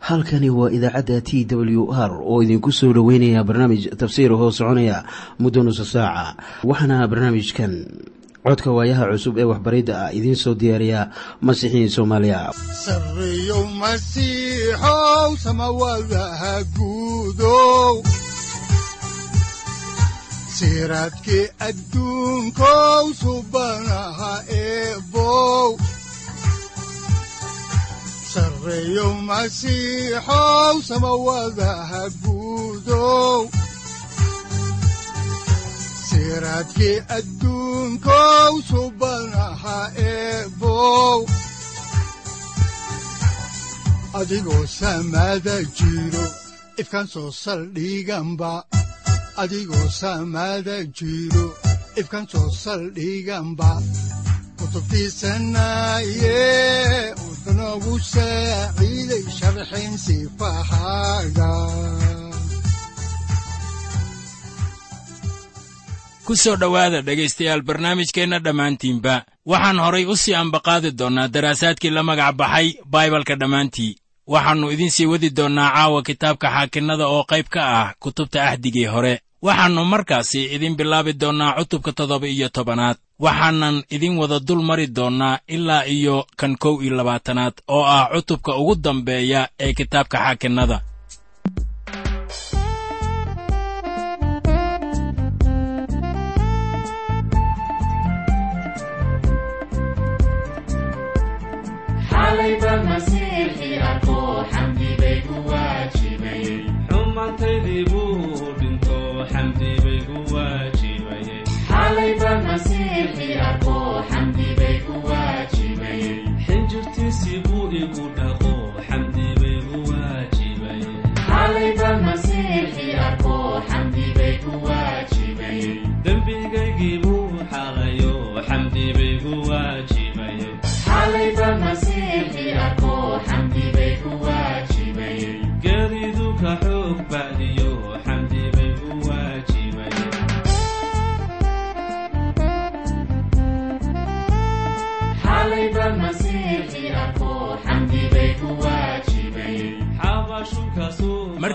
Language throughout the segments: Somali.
halkani waa idaacadda t w r oo idinku soo dhoweynaya barnaamij tafsiir hoo soconaya muddo nusa saaca waxaana barnaamijkan codka waayaha cusub ee waxbaridda ah idiin soo diyaariya masiixiin soomaaliya. Guudow siraadkii adduunkow subanaha eebow sareyow masiixow samawadaha guudow siraadkii adduunkow subanaha eebow adigoo samada jiro ifkaan soo saldhiganba adigoo samada jiro ifkaan soo saldhiganba kutubtiisanaye wuxunogu saaciiday sharxin ku soo dhowaada dhegaystayaal barnaamijkeenna dhammaantiinba waxaan horay u sii ambaqaadi doonnaa daraasaadkii la magac baxay baibalka dhammaantii. Waxaannu idiin sii wadi doonnaa caawa kitaabka xaakinnada oo qayb ka ah kutubta ahdigii hore. Waxaannu markaasi idiin bilaabi doonnaa cutubka toddoba iyo tobanaad waxaanan idin wada dul mari doonnaa ilaa iyo kan kow iyo labaatanaad oo ah cutubka ugu dambeeya ee kitaabka xaakinnada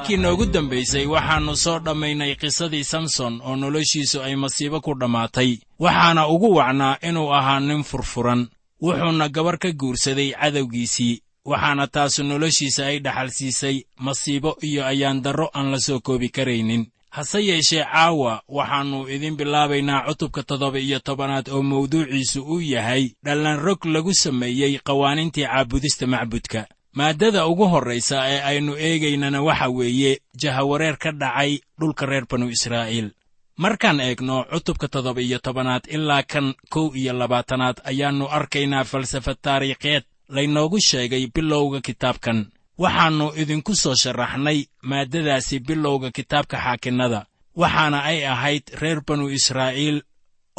markii noogu dambaysay waxaannu soo dhammaynay qisadii samson oo noloshiisu ay masiibo ku dhammaatay. Waxaana ugu wacnaa inuu ahaa nin furfuran. Wuxuuna gabar ka guursaday cadowgiisii waxaana taasu noloshiisa ay dhaxal siisay masiibo iyo ayaandarro aan la soo koobi karaynin. Hase yeeshee caawa waxaannu idiin bilaabaynaa cutubka toddoba iyo tobanaad oo mawduuciisu uu yahay dhallanrog lagu sameeyey qawaaniintii caabudista macbudka maaddada ugu horraysa ee aynu eegaynana waxa weeye jahawareer ka dhacay dhulka reer banu israa'iil. Markaan eegno cutubka toddoba iyo tobanaad ilaa kan kow iyo labaatanaad ayaannu arkaynaa falsafad taariikheed laynoogu sheegay bilowga kitaabkan. Waxaannu idinku soo sharaxnay maaddadaasi bilowga kitaabka xaakinnada. Waxaana ay ahayd reer banu israa'iil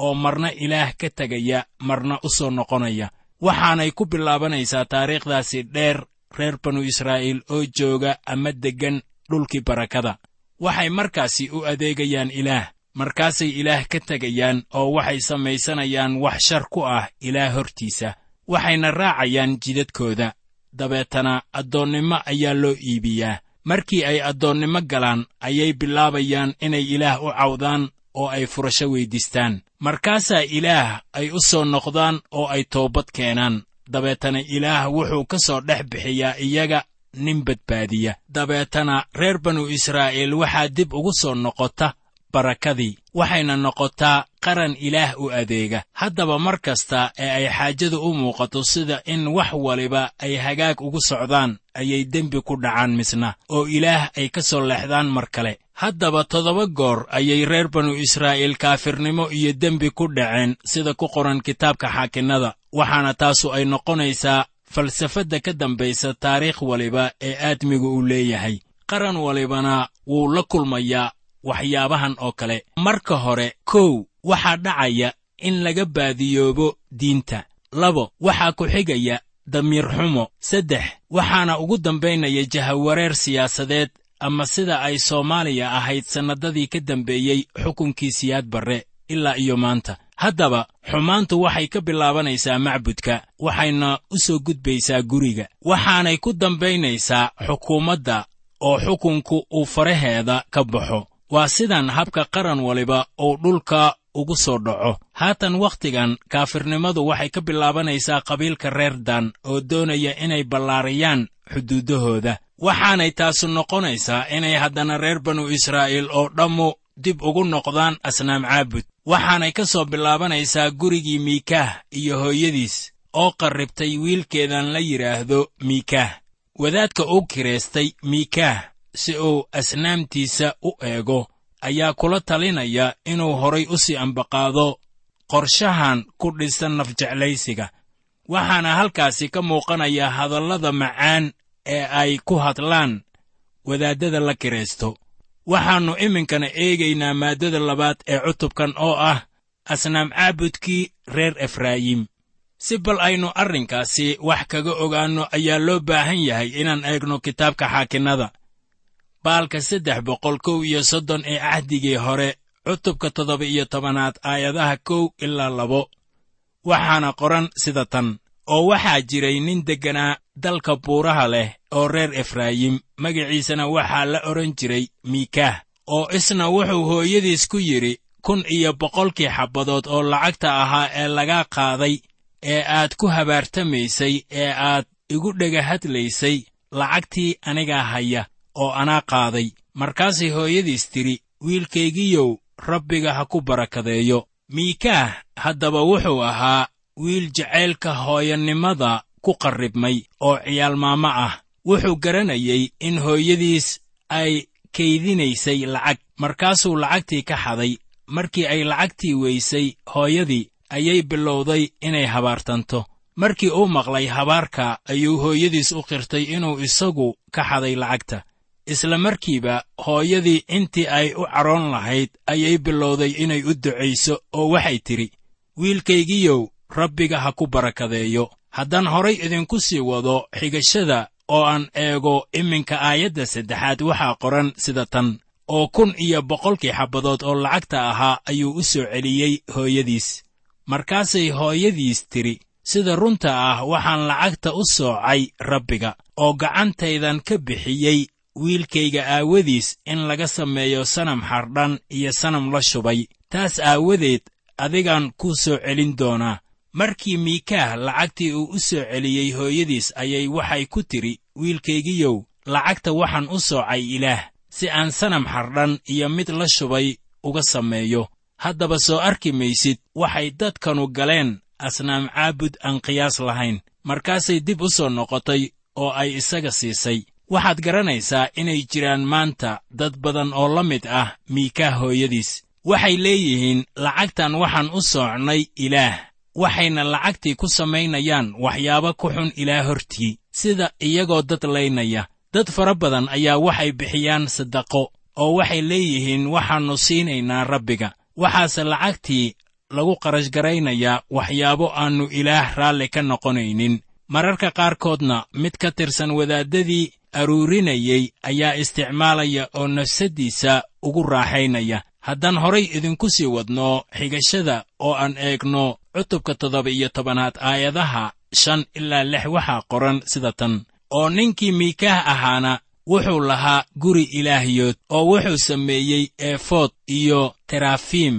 oo marna ilaah ka tegaya marna u soo noqonaya. Waxaanay ku bilaabanaysaa taariikhdaasi dheer reer banu israa'iil oo jooga ama deggan dhulkii barakada. Waxay markaasi u adeegayaan ilaah. Markaasay ilaah ka tegayaan oo waxay samaysanayaan wax shar ku ah ilaah hortiisa. Waxayna raacayaan jidadkooda. Dabeetana addoonnimo ayaa loo iibiyaa. Markii ay addoonnimo galaan ayay bilaabayaan inay ilaah u cawdaan oo ay furasho weyddiistaan. Markaasaa ilaah ay u soo noqdaan oo ay toobad keenaan dabeetana ilaah wuxuu ka soo dhex bixiyaa iyaga nin badbaadiya. Dabeetana reer banu israa'iil waxaa dib ugu soo noqota barakadii waxayna noqotaa qaran ilaah u adeega. Haddaba mar kasta ee ay xaajadu u muuqato sida in wax waliba ay hagaag ugu socdaan ayay dembi ku dhacaan misna oo ilaah ay ka soo leexdaan mar kale haddaba toddoba goor ayay reer banu israa'iil kaafirnimo iyo dembi ku dhaceen sida ku qoran kitaabka xaakinnada waxaana taasu ay noqonaysaa falsafadda ka dambaysa taariikh waliba ee aadmigu uu leeyahay. Qaran walibana wuu la kulmayaa waxyaabahan oo kale. Marka hore kow waxaa dhacaya in laga baadiyoobo diinta. Labo waxaa ku xigaya damiir xumo. Saddex waxaana ugu dambaynaya jahawareer siyaasadeed ama sida ay soomaaliya ahayd sannadadii ka dambeeyey xukunkii siyaad barre ilaa iyo maanta. Haddaba xumaantu waxay ka bilaabanaysaa macbudka waxayna u soo gudbaysaa guriga. Waxaanay ku dambaynaysaa xukuumadda oo xukunku uu faraheeda ka baxo. Waa sidan habka qaran waliba uu dhulka ugu soo dhaco. Haatan wakhtigan kaafirnimadu waxay ka bilaabanaysaa qabiilka reer dan oo doonaya inay ballaariyaan xuduudahooda waxaanay taasu noqonaysaa inay haddana reer banu israa'iil oo dhammu dib ugu noqdaan asnaam caabud. Waxaanay ka soo bilaabanaysaa gurigii miikaah iyo hooyadiis oo qarribtay wiilkeedan la yidhaahdo miikaah. Wadaadka uu kiraystay miikaah si uu asnaamtiisa u eego ayaa kula talinaya inuu horay u sii ambaqaado qorshahan ku dhisan nafjeclaysiga. Waxaana halkaasi ka muuqanaya hadallada macaan ee ay ku hadlaan wadaaddada la kiraysto waxaannu iminkana eegaynaa maaddada labaad ee cutubkan oo ah asnaam caabudkii reer efraayim. Si bal aynu arrinkaasi wax kaga ogaanno ayaa loo baahan yahay inaan eegno kitaabka xaakinnada. Baalka saddex boqol kow iyo soddon ee cahdigii hore cutubka toddoba iyo tobanaad aayadaha kow ilaa labo. Waxaana qoran sida tan oo waxaa jiray nin degganaa dalka buuraha leh oo reer efraayim. Magaciisana waxaa la odhan jiray miikaah oo isna wuxuu hooyadiis ku yidhi kun iyo boqolkii xabbadood oo lacagta ahaa ee lagaa qaaday ee aad ku habaartamaysay ee aad igu dhega hadlaysay lacagtii anigaa haya oo anaa qaaday. Markaasay hooyadiis tidhi wiilkaygiyow rabbiga ha ku barakadeeyo. Miikaah haddaba wuxuu ahaa wiil jacaylka hooyanimada ku qarribmay oo ciyaalmaamo ah wuxuu garanayey in hooyadiis ay kaydinaysay lacag. Markaasuu lacagtii ka xaday markii ay lacagtii weysay hooyadii ayay bilowday inay habaartanto. Markii uu maqlay habaarka ayuu hooyadiis u qirtay inuu isagu ka xaday lacagta. Isla markiiba hooyadii intii ay u cadhoon lahayd ayay bilowday inay u ducayso oo waxay tidhi wiilkaygiyow rabbiga ha ku barakadeeyo. Haddaan horay idinku sii wado xigashada oo aan eego iminka aayadda saddexaad waxaa qoran sida tan oo kun iyo boqolkii xabbadood oo lacagta ahaa ayuu u soo celiyey hooyadiis. Markaasay hooyadiis tidhi sida runta ah waxaan lacagta u soocay rabbiga oo gacantaydan ka bixiyey wiilkayga aawadiis in laga sameeyo sanam xardhan iyo sanam la shubay. Taas aawadeed adigaan kuu soo celin doonaa markii miikaah lacagtii uu u soo celiyey hooyadiis ayay waxay ku tidhi wiilkaygiyow lacagta waxaan u soocay ilaah si aan sanam xardhan iyo mid la shubay uga sameeyo. Haddaba soo arki maysid waxay dadkanu galeen asnaam caabud aan qiyaas lahayn. Markaasay dib u soo noqotay oo ay isaga siisay. Waxaad garanaysaa inay jiraan maanta dad badan oo la mid ah miikaah hooyadiis. Waxay leeyihiin lacagtan waxaan u soocnay ilaah waxayna lacagtii ku samaynayaan waxyaabo ku xun ilaah hortii. Sida iyagoo dad laynaya. Dad fara badan ayaa waxay bixiyaan sadaqo oo waxay leeyihiin waxaannu siinaynaa rabbiga. Waxaase lacagtii lagu qarashgaraynayaa waxyaabo aannu ilaah raalli ka noqonaynin. Mararka qaarkoodna mid ka tirsan wadaaddadii aruurinayey ayaa isticmaalaya oo nafsaddiisa ugu raaxaynaya haddaan horay idinku sii wadno xigashada oo aan eegno cutubka toddoba iyo tobanaad aayadaha shan ilaa lix waxaa qoran sida tan. Oo ninkii miikaah ahaana wuxuu lahaa guri ilaahyood oo wuxuu sameeyey eefood iyo terafiim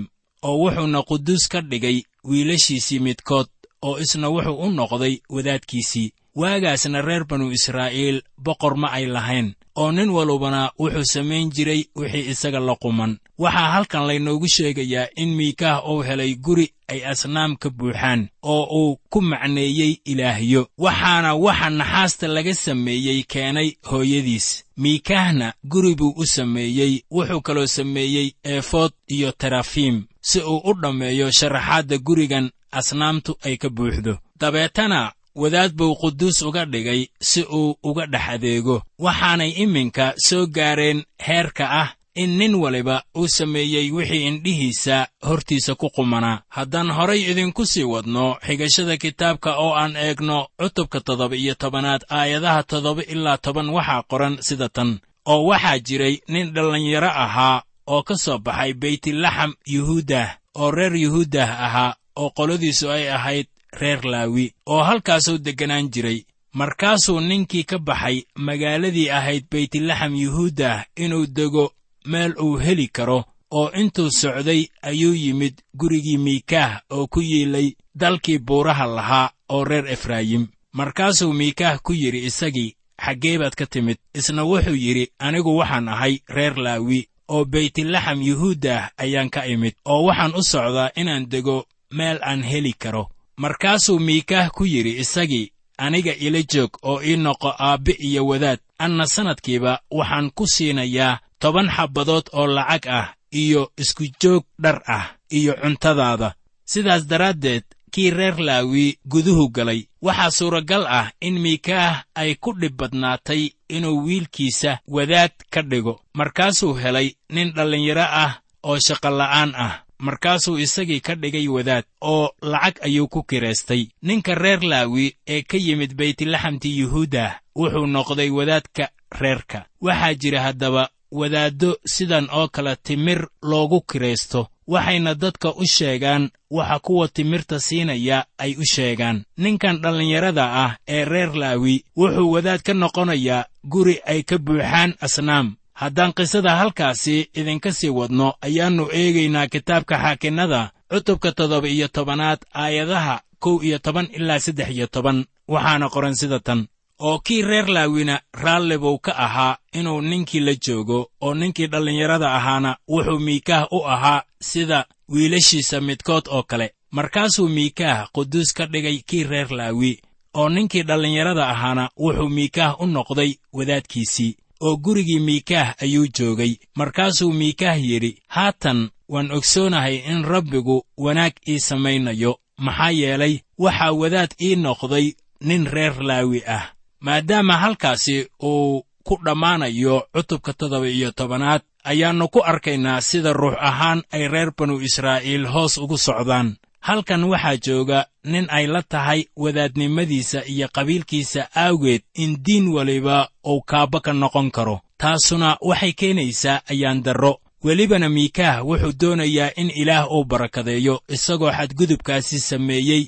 oo wuxuuna quduus ka dhigay wiilashiisii midkood oo isna wuxuu u noqday wadaadkiisii. Waagaasna reer banu israa'iil boqor ma ay lahayn oo nin walubana wuxuu samayn jiray wixii isaga la quman waxaa halkan laynoogu sheegayaa in miikaah uu helay guri ay asnaam ka buuxaan oo uu ku macneeyey ilaahyo. Waxaana waxa naxaasta laga sameeyey keenay hooyadiis. Miikaahna guri buu u sameeyey wuxuu kaloo sameeyey eefood iyo terafiim si uu u dhammeeyo sharaxaadda gurigan asnaamtu ay ka buuxdo. Dabeetana wadaad buu quduus uga dhigay si uu uga dhex adeego. Waxaanay iminka soo gaareen heerka ah in nin waliba uu sameeyey wixii indhihiisa hortiisa ku qumanaa haddaan horay idinku sii wadno xigashada kitaabka oo aan eegno cutubka toddoba iyo tobanaad aayadaha toddoba ilaa toban waxaa qoran sida tan oo waxaa jiray nin dhallinyaro ahaa oo ka soo baxay beytlaxam yuhuudah oo reer yuhuudah ahaa oo qoladiisu ay ahayd reer laawi oo halkaasuu degganaan jiray. Markaasuu ninkii ka baxay magaaladii ahayd beytlaxam yuhuudah inuu dego meel uu heli karo oo intuu socday ayuu yimid gurigii miikaah oo ku yiilay dalkii buuraha lahaa oo reer efraayim. Markaasuu miikaah ku yidhi isagii xaggee baad ka timid isna wuxuu yidhi anigu waxaan ahay reer laawi oo beytlaxam yuhuudah ayaan ka imid oo waxaan u socdaa inaan dego meel aan heli karo. Markaasuu miikaah ku yidhi isagii aniga ila joog oo ii noqo aabbe iyo wadaad anna sannadkiiba waxaan ku siinayaa toban xabbadood oo lacag ah iyo isku joog dhar ah iyo cuntadaada. Sidaas daraaddeed kii reer laawi guduhu galay. Waxaa suuragal ah in miikaah ay ku dhib badnaatay inuu wiilkiisa wadaad ka dhigo. Markaasuu helay nin dhallinyaro ah oo shaqola'aan ah. Markaasuu isagii ka dhigay wadaad oo lacag ayuu ku kiraystay ninka reer laawi ee ka yimid beytlaxamti yuhuudah wuxuu noqday wadaadka reerka. Waxaa jira haddaba wadaaddo sidan oo kale timir loogu kiraysto waxayna dadka u sheegaan waxa kuwa timirta siinaya ay u sheegaan. Ninkan dhallinyarada ah ee reer laawi wuxuu wadaad ka noqonayaa guri ay ka buuxaan asnaam. Haddaan qisada halkaasi idinka sii wadno ayaannu eegaynaa kitaabka xaakinnada cutubka toddoba iyo tobanaad aayadaha kow iyo toban ilaa saddex iyo toban. Waxaana qoran sida tan oo kii reer laawina raalli buu ka ahaa inuu ninkii la joogo oo ninkii dhallinyarada ahaana wuxuu miikaah u ahaa sida wiilashiisa midkood oo kale. Markaasuu miikaah quduus ka dhigay kii reer laawi oo ninkii dhallinyarada ahaana wuxuu miikaah u noqday wadaadkiisii oo gurigii miikaah ayuu joogay. Markaasuu miikaah yidhi haatan waan ogsoonahay in rabbigu wanaag ii samaynayo. Maxaa yeelay waxaa wadaad ii noqday nin reer laawi ah maadaama halkaasi uu ku dhammaanayo cutubka toddoba iyo tobanaad ayaannu ku arkaynaa sida ruux ahaan ay reer banu israa'iil hoos ugu socdaan. Halkan waxaa jooga nin ay la tahay wadaadnimadiisa iyo qabiilkiisa aawgeed in diin waliba uu kaabba ka noqon karo. Taasuna waxay keenaysaa ayaan darro. Welibana miikaah wuxuu doonayaa in ilaah uu barakadeeyo isagoo xadgudubkaasi sameeyey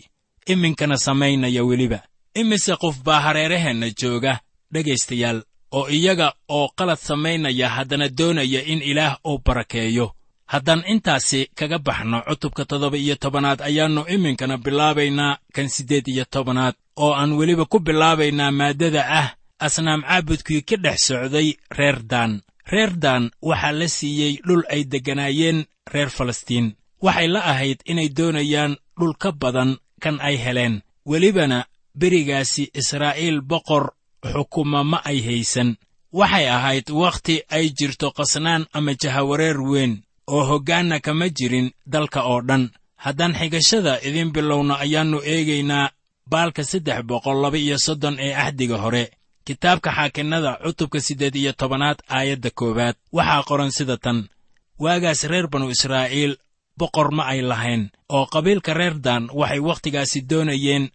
iminkana samaynaya weliba imise qof baa hareeraheenna jooga dhegaystayaal oo iyaga oo qalad samaynaya haddana doonaya in ilaah uu barakeeyo. Haddaan intaasi kaga baxno cutubka toddoba iyo tobanaad ayaannu iminkana bilaabaynaa kan siddeed iyo tobanaad oo aan weliba ku bilaabaynaa maaddada ah asnaam caabudkii ka dhex socday reer daan. Reer daan waxaa la siiyey dhul ay degganaayeen reer falastiin. Waxay la ahayd inay doonayaan dhul ka badan kan ay heleen. Welibana berigaasi israa'iil boqor xukuma ma ay haysan. Waxay ahayd wakhti ay jirto qasnaan ama jahawareer weyn oo hoggaanna kama jirin dalka oo dhan. Haddaan xigashada idiin bilowno ayaannu eegaynaa baalka saddex boqol laba iyo soddon ee axdiga hore kitaabka xaakinnada cutubka siddeed iyo tobanaad aayadda koowaad. Waxaa qoran sida tan waagaas reer banu israa'iil boqor ma ay lahayn oo qabiilka reer daan waxay wakhtigaasi doonayeen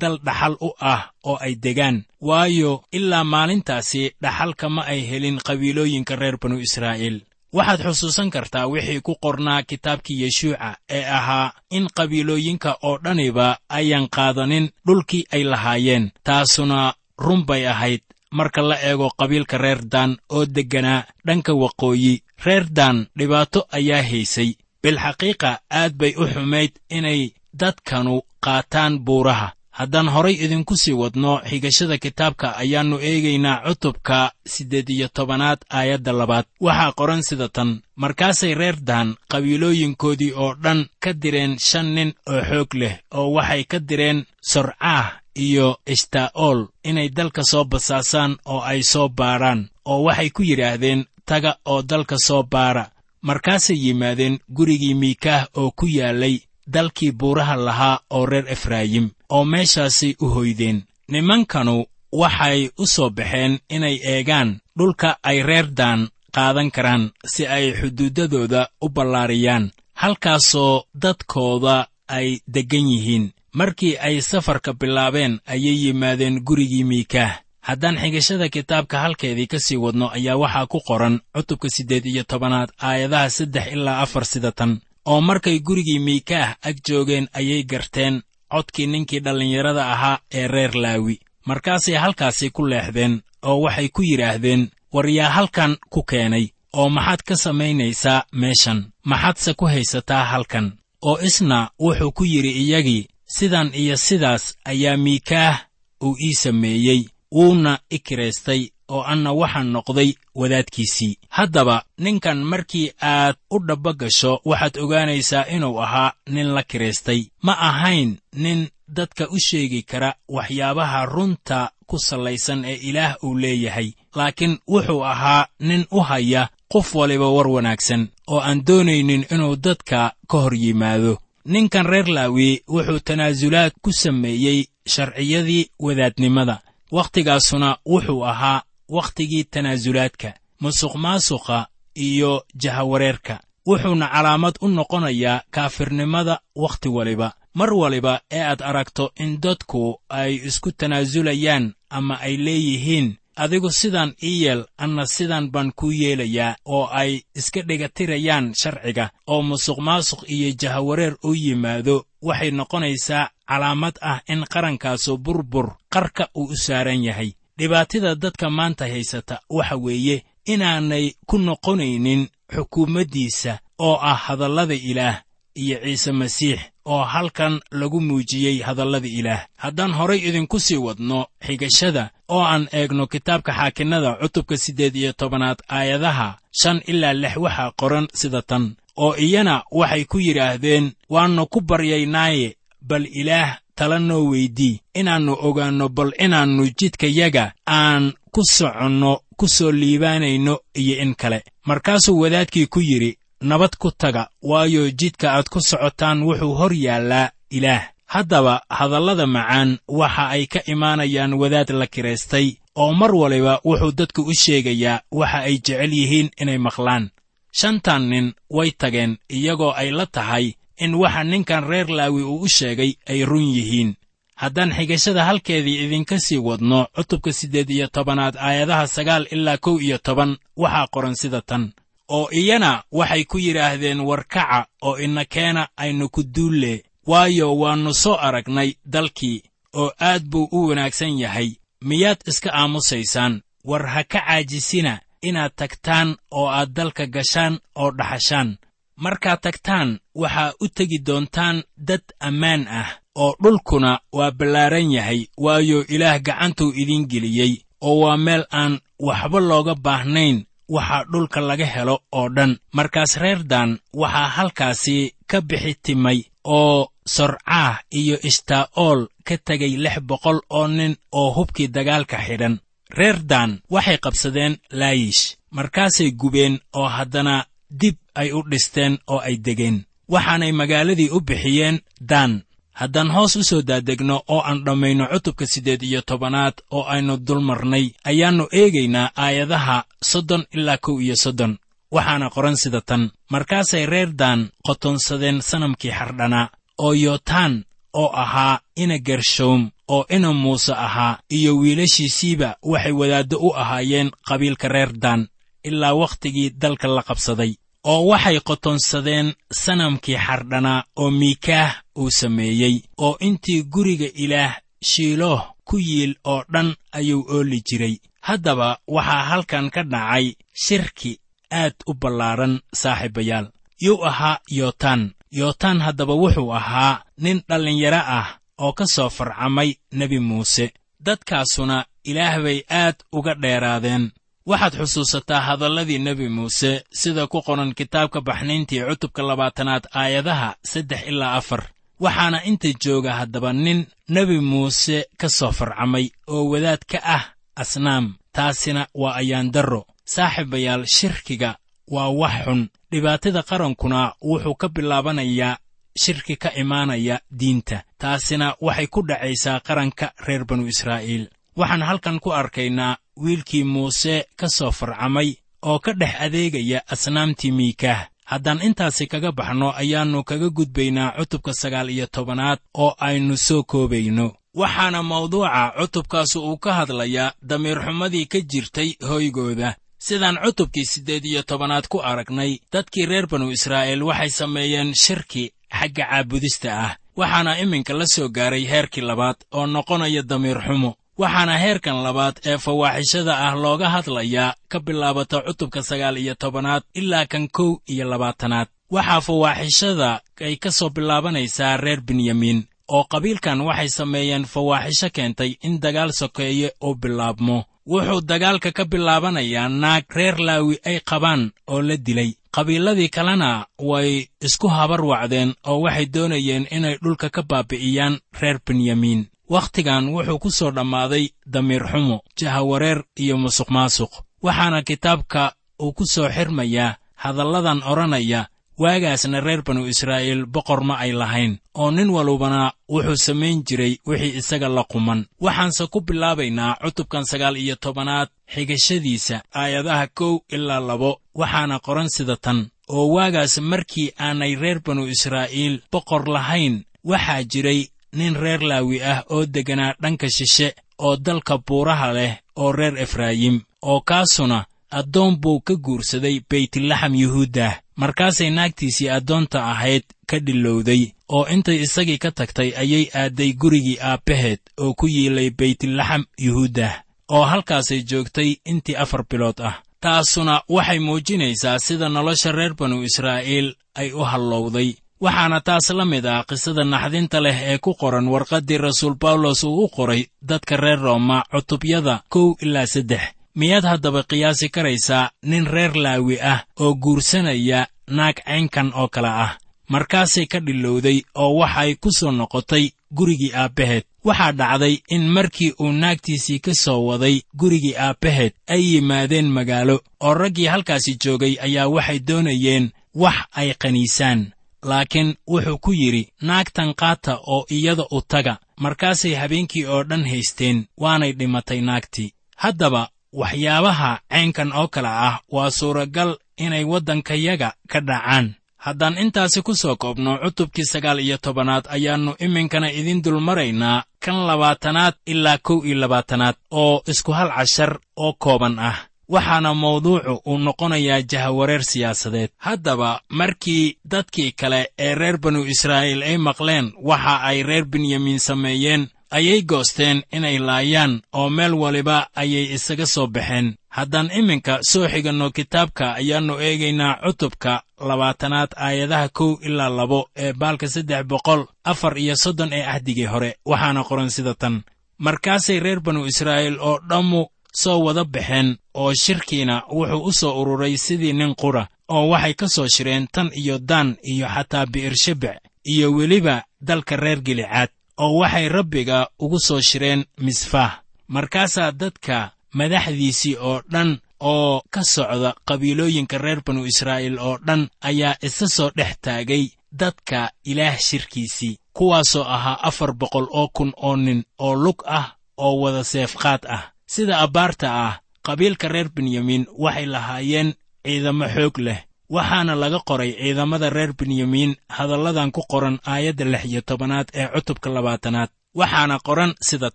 dal dhaxal u ah oo ay degaan. Waayo ilaa maalintaasi dhaxalka ma ay helin qabiilooyinka reer banu israa'iil. Waxaad xusuusan kartaa wixii ku qornaa kitaabkii yeshuuca ee ahaa in qabiilooyinka oo dhaniba ayaan qaadanin dhulkii ay lahaayeen. Taasuna run bay ahayd marka la eego qabiilka reer daan oo degganaa dhanka waqooyi. Reer daan dhibaato ayaa haysay. Bilxaqiiqa aad bay u xumayd inay dadkanu qaataan buuraha haddaan horay idinku sii wadno xigashada kitaabka ayaannu eegaynaa cutubka siddeed iyo tobanaad aayadda labaad. Waxaa qoran sida tan markaasay reer daan qabiilooyinkoodii oo dhan ka direen shan nin oo xoog leh oo waxay ka direen sorcaah iyo ishtaa'ool inay dalka soo basaasaan oo ay soo baadhaan oo waxay ku yidhaahdeen taga oo dalka soo baara markaasay yimaadeen gurigii miikaah oo ku yaallay dalkii buuraha lahaa oo reer efraayim oo meeshaasay u hoydeen. Nimankanu waxay u soo baxeen inay eegaan dhulka ay reer daan qaadan karaan si ay xuduuddadooda u ballaariyaan halkaasoo dadkooda ay deggan yihiin. Markii ay safarka bilaabeen ayay yimaadeen gurigii miikaah haddaan xigashada kitaabka halkeedii ka sii wadno ayaa waxaa ku qoran cutubka siddeed iyo tobanaad aayadaha saddex ilaa afar sida tan oo markay gurigii miikaah ag joogeen ayay garteen codkii ninkii dhallinyarada ahaa ee reer laawi markaasay halkaasi ku leexdeen oo waxay ku yidhaahdeen war yaa halkan ku keenay oo maxaad ka samaynaysaa meeshan? Maxaadse ku haysataa halkan? Oo isna wuxuu ku yidhi iyagii sidan iyo sidaas ayaa miikaah uu ii sameeyey wuuna i kiraystay oo anna waxaan noqday wadaadkiisii. Haddaba ninkan markii aad u dhabba gasho waxaad ogaanaysaa inuu ahaa nin la kiraystay ma ahayn nin dadka u sheegi kara waxyaabaha runta ku sallaysan ee ilaah uu leeyahay laakiin wuxuu ahaa nin u haya qof waliba war wanaagsan oo aan doonaynin inuu dadka ka hor yimaado. Ninkan reer laawi wuxuu tanaasulaad ku sameeyey sharciyadii wadaadnimada. Wakhtigaasuna wuxuu ahaa wakhtigii tanaasulaadka musuqmaasuqa iyo jahawareerka. Wuxuuna calaamad u noqonayaa kaafirnimada wakhti waliba. Mar waliba ee aad aragto in dadku ay isku tanaasulayaan ama ay leeyihiin adigu sidan ii yeel anna sidan baan kuu yeelayaa oo ay iska dhigatirayaan sharciga oo musuqmaasuq iyo jahawareer u yimaado waxay noqonaysaa calaamad ah in qarankaasu burbur qarka uu u saaran yahay dhibaatada dadka maanta haysata waxa weeye inaanay ku noqonaynin xukuumaddiisa oo ah hadallada ilaah iyo ciise masiix oo halkan lagu muujiyey hadallada ilaah. Haddaan horay idinku sii wadno xigashada oo aan eegno kitaabka xaakinnada cutubka siddeed iyo tobanaad aayadaha shan ilaa lix waxaa qoran sida tan oo iyana waxay ku yidhaahdeen waannu ku baryaynaaye bal ilaah tala noo weydii inaannu ogaanno bal inaannu jidkayaga aan ku soconno ku soo liibaanayno iyo in kale. Markaasuu wadaadkii ku yidhi nabad ku taga waayo jidka aad ku socotaan wuxuu hor yaallaa ilaah. Haddaba hadallada macaan waxa ay ka imaanayaan wadaad la kiraystay oo mar waliba wuxuu dadku u sheegayaa waxa ay jecel yihiin inay maqlaan. Shantan nin way tageen iyagoo ay la tahay in waxa ninkan reer laawi uu u sheegay ay run yihiin. Haddaan xigashada halkeedii idinka sii wadno cutubka siddeed iyo tobanaad aayadaha sagaal ilaa kow iyo toban waxaa qoran sida tan. Oo iyana waxay ku yidhaahdeen warkaca oo ina keena aynu ku duulle waayo waannu soo aragnay dalkii oo aad buu u wanaagsan yahay. Miyaad iska aamusaysaan? War ha ka caajisina inaad tagtaan oo aad dalka gashaan oo dhaxashaan markaad tagtaan waxaa u tegi doontaan dad ammaan ah oo dhulkuna waa ballaaran yahay waayo ilaah gacantuu idiin geliyey oo waa meel aan waxba looga baahnayn waxaa dhulka laga helo oo dhan. Markaas reer daan waxaa halkaasi ka bixi timay oo sorcaah iyo ishtaa'ool ka tegay lix boqol oo nin oo hubkii dagaalka xidhan. Reer daan waxay qabsadeen laayish markaasay gubeen oo haddana dib ay u dhisteen oo ay degeen. Waxaanay magaaladii u bixiyeen daan. Haddaan hoos u soo daadegno oo aan dhammayno cutubka siddeed iyo tobanaad oo aynu dul marnay ayaannu eegaynaa aayadaha soddon ilaa kow iyo soddon. Waxaana qoran sida tan. Markaasay reer daan qotonsadeen sanamkii xardhanaa oo yotaan oo ahaa ina gershoom oo ina muuse ahaa iyo wiilashiisiiba waxay wadaaddo u ahaayeen qabiilka reer daan ilaa wakhtigii dalka la qabsaday oo waxay qotonsadeen sanamkii xardhanaa oo miikaah uu sameeyey oo intii guriga ilaah shiilooh ku yiil oo dhan ayuu ooli jiray. Haddaba waxaa halkan ka dhacay shirki aad u ballaaran saaxiibayaal. Yuu ahaa yotaan yotaan haddaba wuxuu ahaa nin dhallinyaro ah oo ka soo farcamay nebi muuse. Dadkaasuna ilaah bay aad uga dheeraadeen waxaad xusuusataa hadalladii nebi muuse sida ku qoran kitaabka baxnayntii cutubka labaatanaad aayadaha saddex ilaa afar. Waxaana inta jooga haddaba nin nebi muuse ka soo farcamay oo wadaad ka ah asnaam. Taasina waa ayaandarro saaxiibayaal shirkiga waa wax xun. Dhibaatada qarankuna wuxuu ka bilaabanayaa shirki ka imaanaya diinta. Taasina waxay ku dhacaysaa qaranka reer banu israa'iil. Waxaan halkan ku arkaynaa wiilkii muuse ka soo farcamay oo ka dhex adeegaya asnaamtii miikaah. Haddaan intaasi kaga baxno ayaannu kaga gudbaynaa cutubka sagaal iyo tobanaad oo aynu soo koobayno. Waxaana mawduuca cutubkaasu uu ka hadlayaa damiirxumadii ka jirtay hoygooda. Sidaan cutubkii siddeed iyo tobanaad ku aragnay dadkii reer banu israa'iil waxay sameeyeen shirki xagga caabudista ah. Waxaana iminka la soo gaaray heerkii labaad oo noqonaya damiir xumo waxaana heerkan labaad ee fawaaxishada ah looga hadlayaa ka bilaabata cutubka sagaal iyo tobanaad ilaa kan kow iyo labaatanaad. Waxaa fawaaxishada ay ka soo bilaabanaysaa reer benyamiin oo qabiilkan waxay sameeyeen fawaaxisho keentay in dagaal sokeeye uu bilaabmo. Wuxuu dagaalka ka bilaabanayaa naag reer laawi ay qabaan oo la dilay. Qabiiladii kalena way isku habar wacdeen oo waxay doonayeen inay dhulka ka baabi'iyaan reer benyamiin wakhtigan wuxuu ku soo dhammaaday damiir xumo jahawareer iyo musuq maasuq waxaana kitaabka uu ku soo xirmayaa hadalladan odhanaya waagaasna reer banu israa'iil boqor ma ay lahayn oo nin walubana wuxuu samayn jiray wixii isaga la quman. Waxaanse ku bilaabaynaa cutubkan sagaal iyo tobanaad xigashadiisa aayadaha kow ilaa labo. Waxaana qoran sida tan oo waagaas markii aanay reer banu israa'iil boqor lahayn waxaa jiray nin reer laawi ah oo degganaa dhanka shishe oo dalka buuraha leh oo reer efraayim oo kaasuna addoon buu ka guursaday beytlaxam yuhuuddah markaasay naagtiisii addoonta ahayd ka dhilowday oo intay isagii ka tagtay ayay aadday gurigii aabbaheed oo ku yiilay beytlaxam yuhuuddah oo halkaasay joogtay intii afar bilood ah. Taasuna waxay muujinaysaa sida nolosha reer banu israa'iil ay u hallowday waxaana taas la mid ah qisada naxdinta leh ee ku qoran warqaddii rasuul bawlos uu u qoray dadka reer rooma cutubyada kow ilaa saddex. Miyaad haddaba qiyaasi karaysaa nin reer laawi ah oo guursanaya naag caynkan oo kale ah. Markaasay ka dhilowday oo waxay ku soo noqotay gurigii aabbaheed. Waxaa dhacday in markii uu naagtiisii ka soo waday gurigii aabbaheed ay yimaadeen magaalo oo raggii halkaasi joogay ayaa waxay doonayeen wax ay qaniisaan laakiin wuxuu ku yidhi naagtan qaata oo iyada u taga markaasay habeenkii oo dhan haysteen waanay dhimatay naagtii. Haddaba waxyaabaha caynkan oo kale ah waa suuragal inay waddankayaga ka dhacaan. Haddaan intaasi ku soo koobno cutubkii sagaal iyo tobanaad ayaannu iminkana idiin dulmaraynaa kan labaatanaad ilaa kow iyo labaatanaad oo isku hal cashar oo kooban ah waxaana mawduucu uu noqonayaa jahawareer siyaasadeed. Haddaba markii dadkii kale ee reer banu israa'iil ay maqleen waxa ay reer benyamiin sameeyeen ayay goosteen inay laayaan oo meel waliba ayay isaga soo baxeen. Haddaan iminka soo xiganno kitaabka ayaannu eegaynaa cutubka labaatanaad aayadaha kow ilaa labo ee baalka saddex boqol afar iyo soddon ee ahdigii hore waxaana qoran sida tan. Markaasay reer banu israa'iil oo dhammu soo wada baxeen oo shirkiina wuxuu u soo ururay sidii nin qura oo waxay ka soo shireen tan iyo daan iyo xataa bi'irshabec iyo weliba dalka reer gilicaad oo waxay rabbiga ugu soo shireen misfaah. Markaasaa dadka madaxdiisii oo dhan oo ka socda qabiilooyinka reer banu israa'iil oo dhan ayaa isa soo dhex taagay dadka ilaah shirkiisii kuwaasoo ahaa afar boqol oo kun oo nin oo lug ah oo wada seefqaad ah. Sida abbaarta ah qabiilka reer benyamiin waxay lahaayeen ciidamo xoog leh waxaana laga qoray ciidamada reer benyamiin hadalladan ku qoran aayadda lix iyo tobanaad ee cutubka labaatanaad. Waxaana qoran sida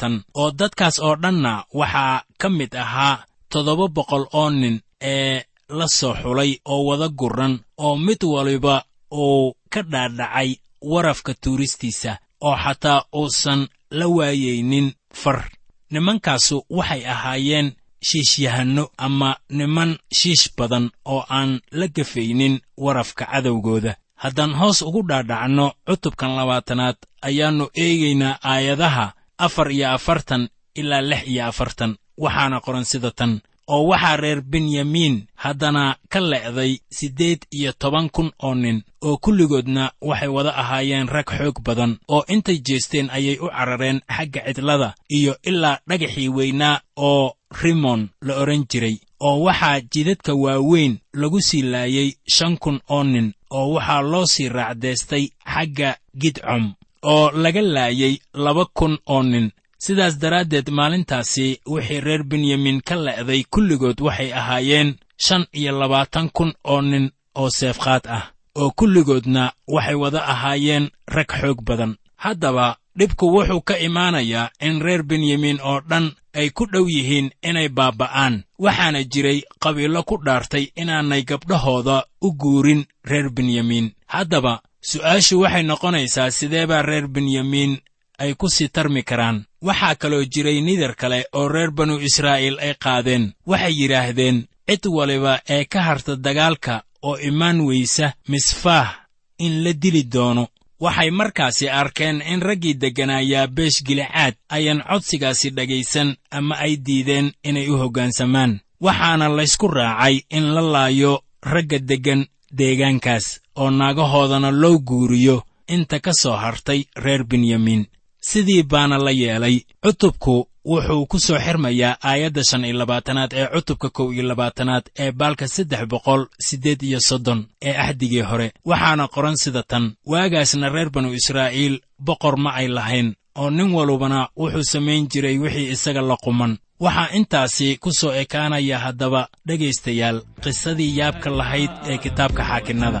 tan oo dadkaas oo dhanna waxaa ka mid ahaa toddoba boqol oo nin ee la soo xulay oo wada gurran oo mid waliba uu ka dhaadhacay warafka tuuristiisa oo xataa uusan la waayaynin far. Nimankaasu waxay ahaayeen shiishyahanno ama niman shiish badan oo aan la gafaynin warafka cadowgooda. Haddaan hoos ugu dhaadhacno cutubkan labaatanaad ayaannu eegaynaa aayadaha afar iyo afartan ilaa lix iyo afartan. Waxaana qoran sida tan oo waxaa reer benyamiin haddana ka le'day siddeed iyo toban kun oo nin oo kulligoodna waxay wada ahaayeen rag xoog badan oo intay jeesteen ayay u carareen xagga cidlada iyo ilaa dhagaxii weynaa oo rimon la odhan jiray oo waxaa jidadka waaweyn lagu sii laayey shan kun oo nin oo waxaa loo sii raacdaystay xagga gidcom oo laga laayey laba kun oo nin. Sidaas daraaddeed maalintaasi wixii reer benyamin ka le'day kulligood waxay ahaayeen shan iyo labaatan kun oo nin oo seefqaad ah oo kulligoodna waxay wada ahaayeen rag xoog badan. Haddaba dhibku wuxuu ka imaanayaa in reer benyamin oo dhan ay ku dhow yihiin inay baaba'aan. Waxaana jiray qabiilo ku dhaartay inaanay gabdhahooda u guurin reer benyamiin haddaba su'aashu waxay noqonaysaa sidee baa reer benyamiin ay ku sii tarmi karaan. Waxaa kaloo jiray nidar kale oo reer banu israa'iil ay qaadeen. Waxay yidhaahdeen cid waliba ee ka harta dagaalka oo imaan weysa misfaah in la dili doono waxay markaasi arkeen in raggii degganaa yaabeesh gilicaad ayaan codsigaasi dhegaysan ama ay diideen inay u hoggaansamaan waxaana laysku raacay in la laayo ragga deggan deegaankaas oo naagahoodana loo guuriyo inta ka soo hartay reer benyamiin sidii baana la yeelay cutubku wuxuu ku soo xirmayaa aayadda shan iyo labaatanaad ee cutubka kow iyo labaatanaad ee baalka saddex boqol siddeed iyo soddon ee axdigii hore. Waxaana qoran sida tan waagaasna reer banu israa'iil boqor ma ay lahayn oo nin walubana wuxuu samayn jiray wixii isaga la quman. Waxaa intaasi ku soo ekaanaya haddaba dhegaystayaal qisadii yaabka lahayd ee kitaabka xaakinnada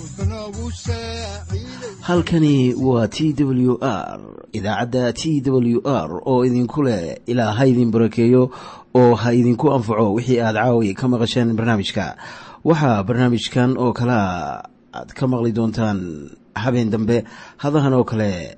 halkani waa t w r idaacadda t w r oo idinku leh ilaa ha idin barakeeyo oo ha idinku anfaco wixii aad caawi ka maqasheen barnaamijka. Waxaa barnaamijkan oo kalea aad ka maqli doontaan habeen dambe hadahan oo kale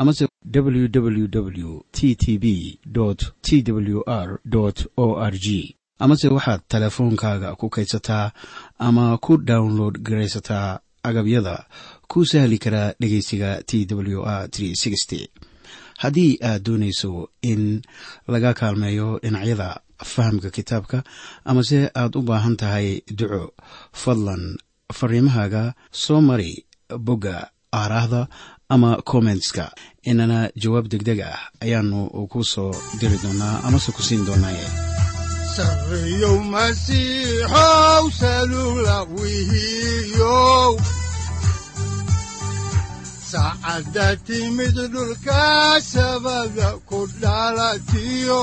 amase www t t b t w r o r g amase waxaad teleefoonkaaga ku kaydsataa ama ku download garaysataa agabyada ku sahli karaa dhegeysiga t w r haddii aad doonayso in laga kaalmeeyo dhinacyada fahamka kitaabka amase aad u baahan tahay duco fadlan fariimahaaga soo mari bogga aaraahda ama kommentska inana jawaab degdeg ah ayaanu ku soo diri doonaa amase ku siin doonaaye saacadda timid dhulka sabada ku dhalatiyo